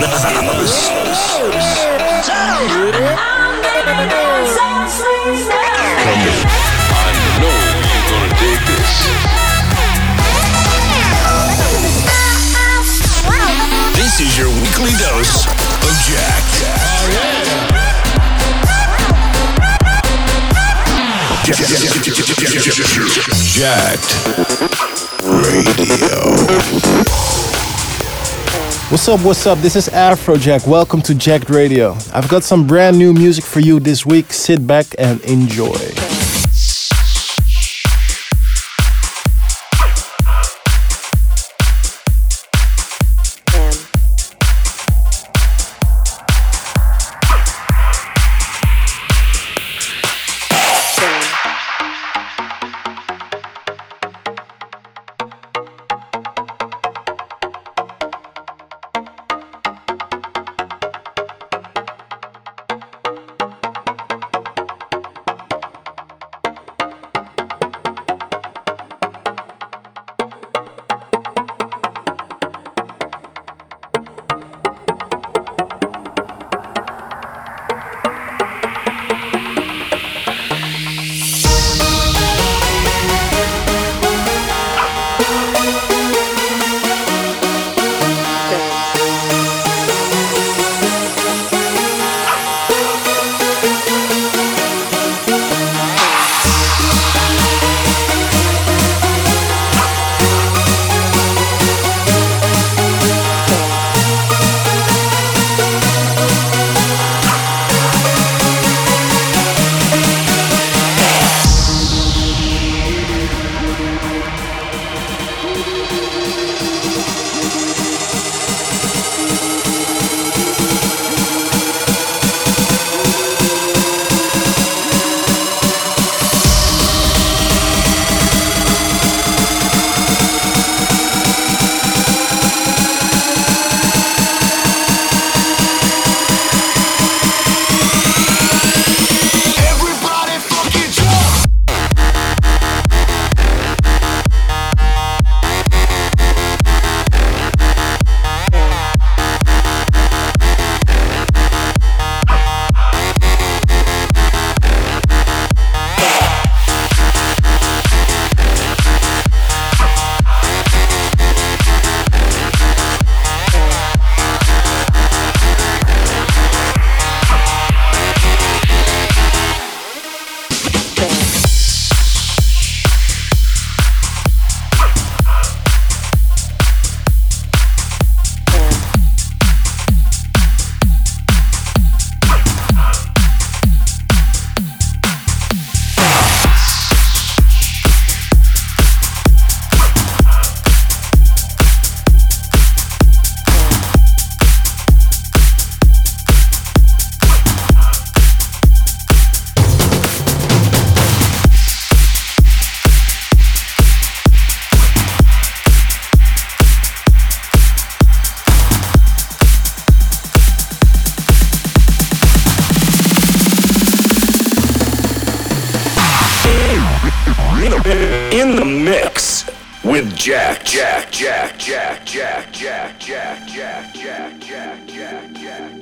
this. This is your weekly dose of Jack. Jacked Radio. What's up, what's up? This is Afrojack. Welcome to Jacked Radio. I've got some brand new music for you this week. Sit back and enjoy. In the mix with Jack, Jack, Jack, Jack, Jack, Jack, Jack, Jack, Jack, Jack, Jack, Jack,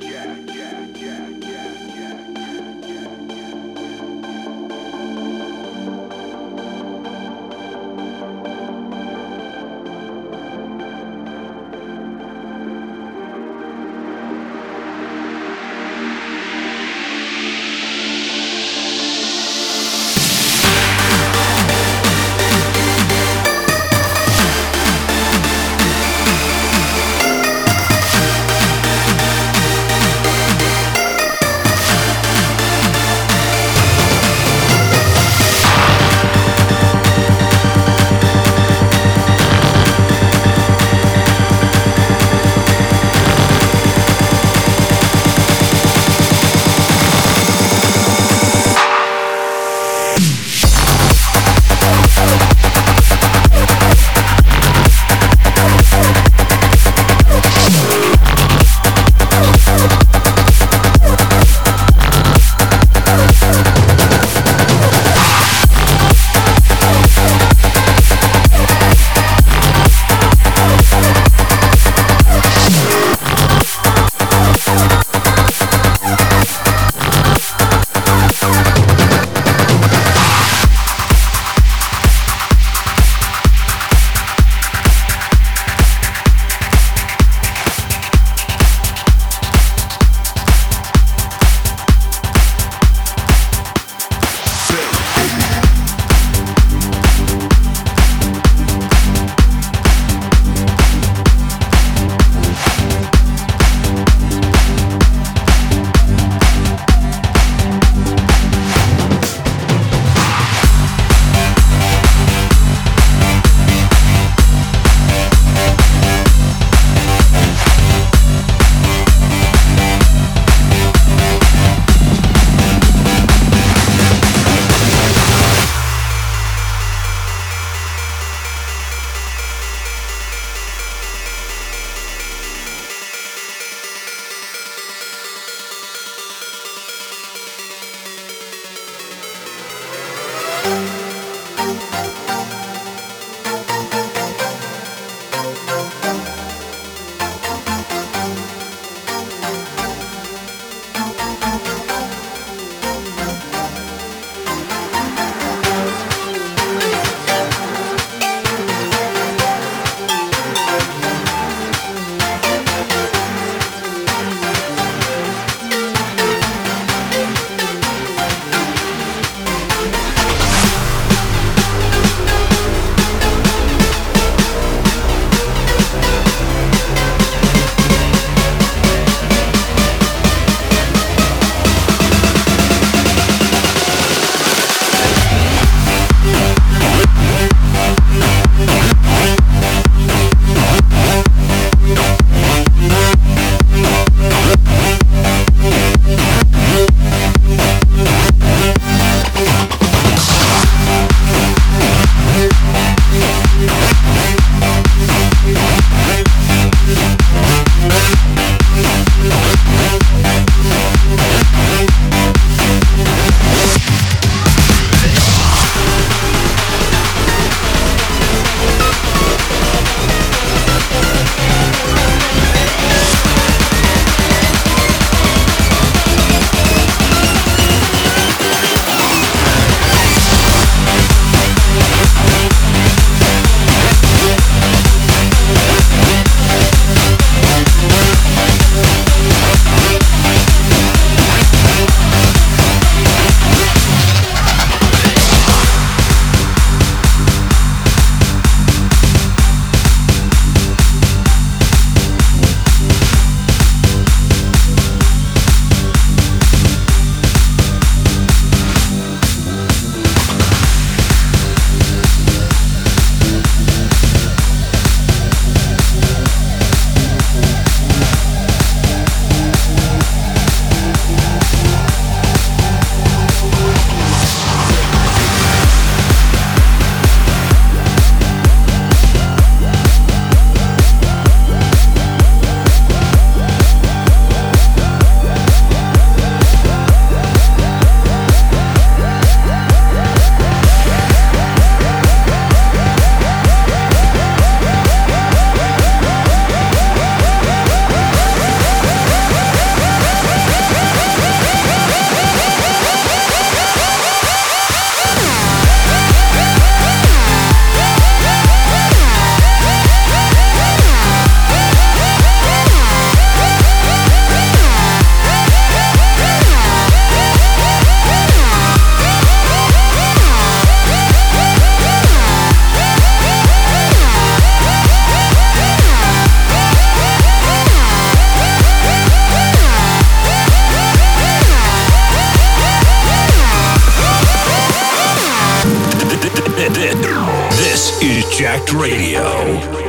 Radio.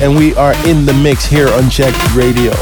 And we are in the mix here on Jacked Radio.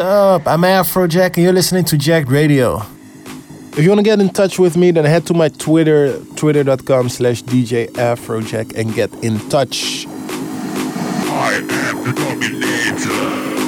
Up? I'm Afrojack and you're listening to Jacked Radio. If you want to get in touch with me, then head to my Twitter, twitter.com slash DJ Afrojack and get in touch. I am the Dominator.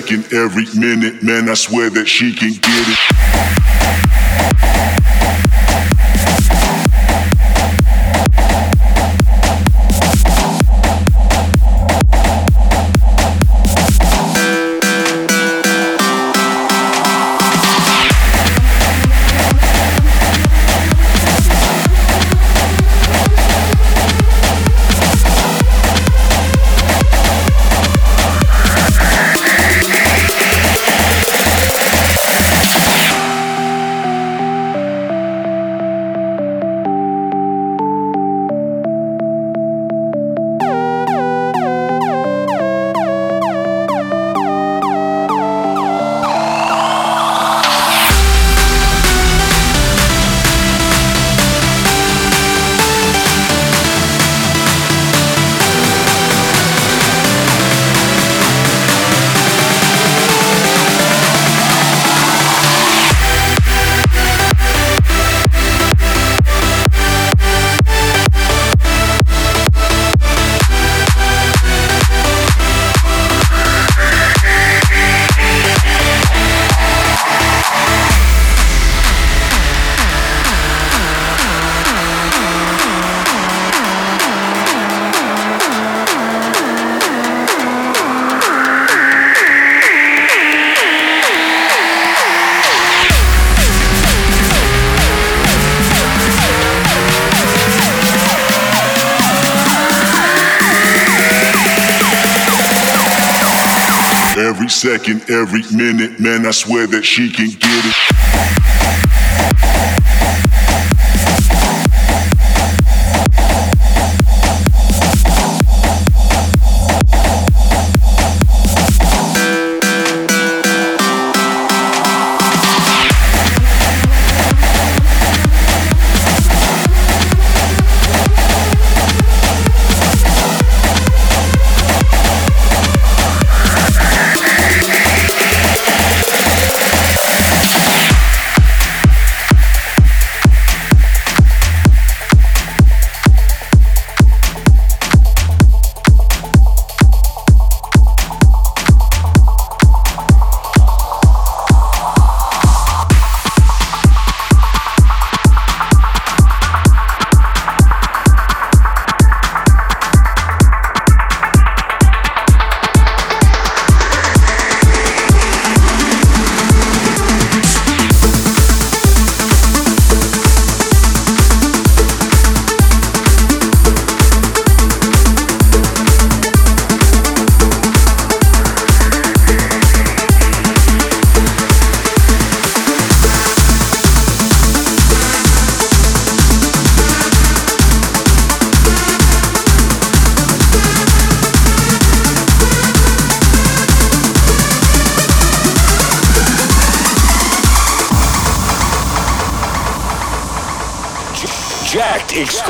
second, every minute. Man, I swear that she can get it. second, every minute, man, I swear that she can get.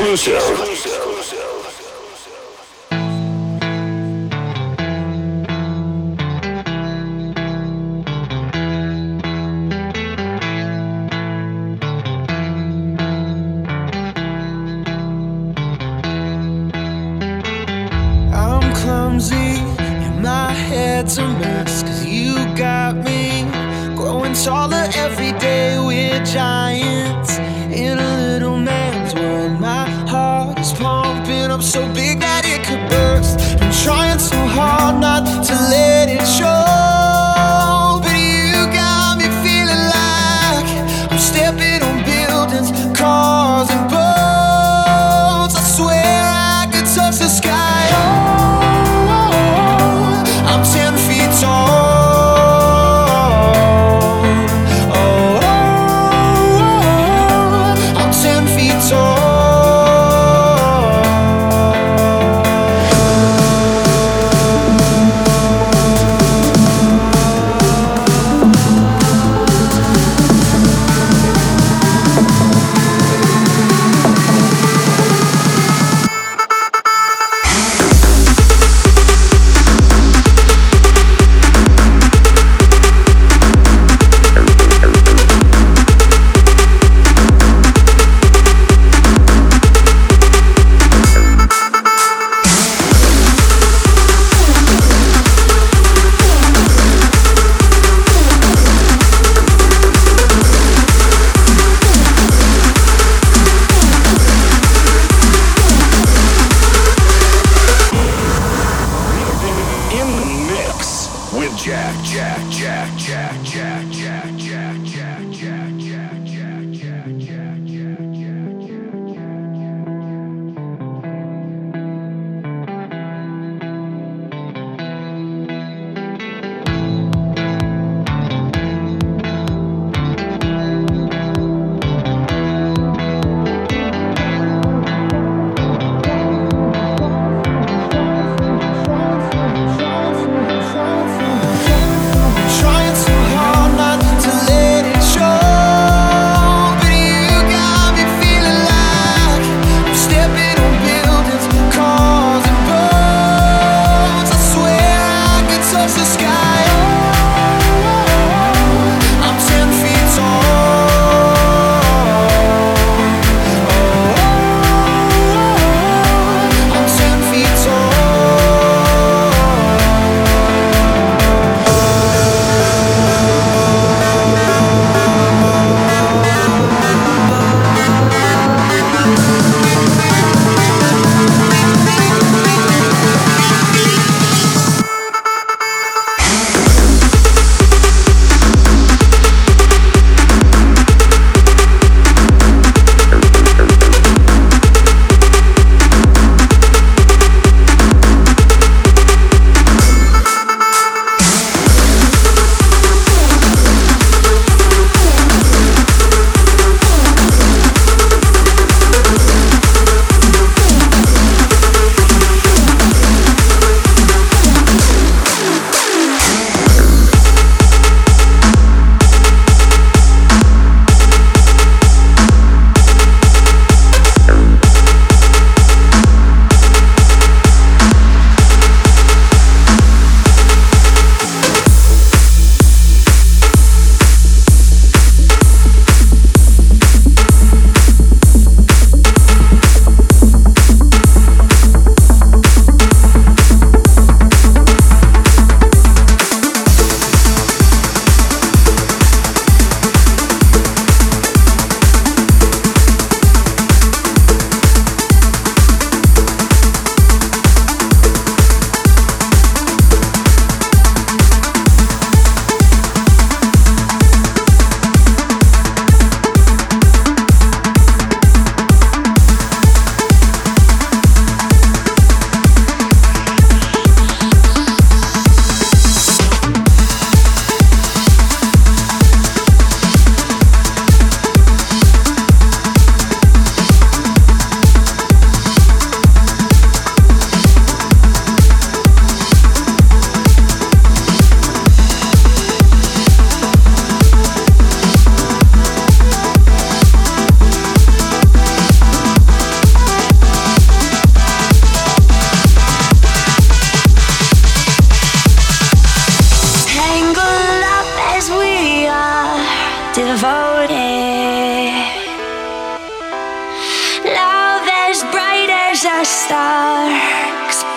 exclusive.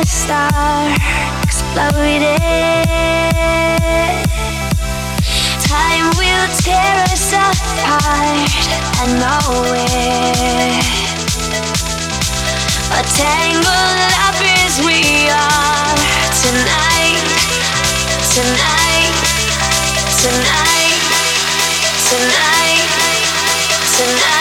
a star exploded. Time will tear us apart, I know it. But tangled up as we are tonight, tonight, tonight, tonight, tonight, tonight,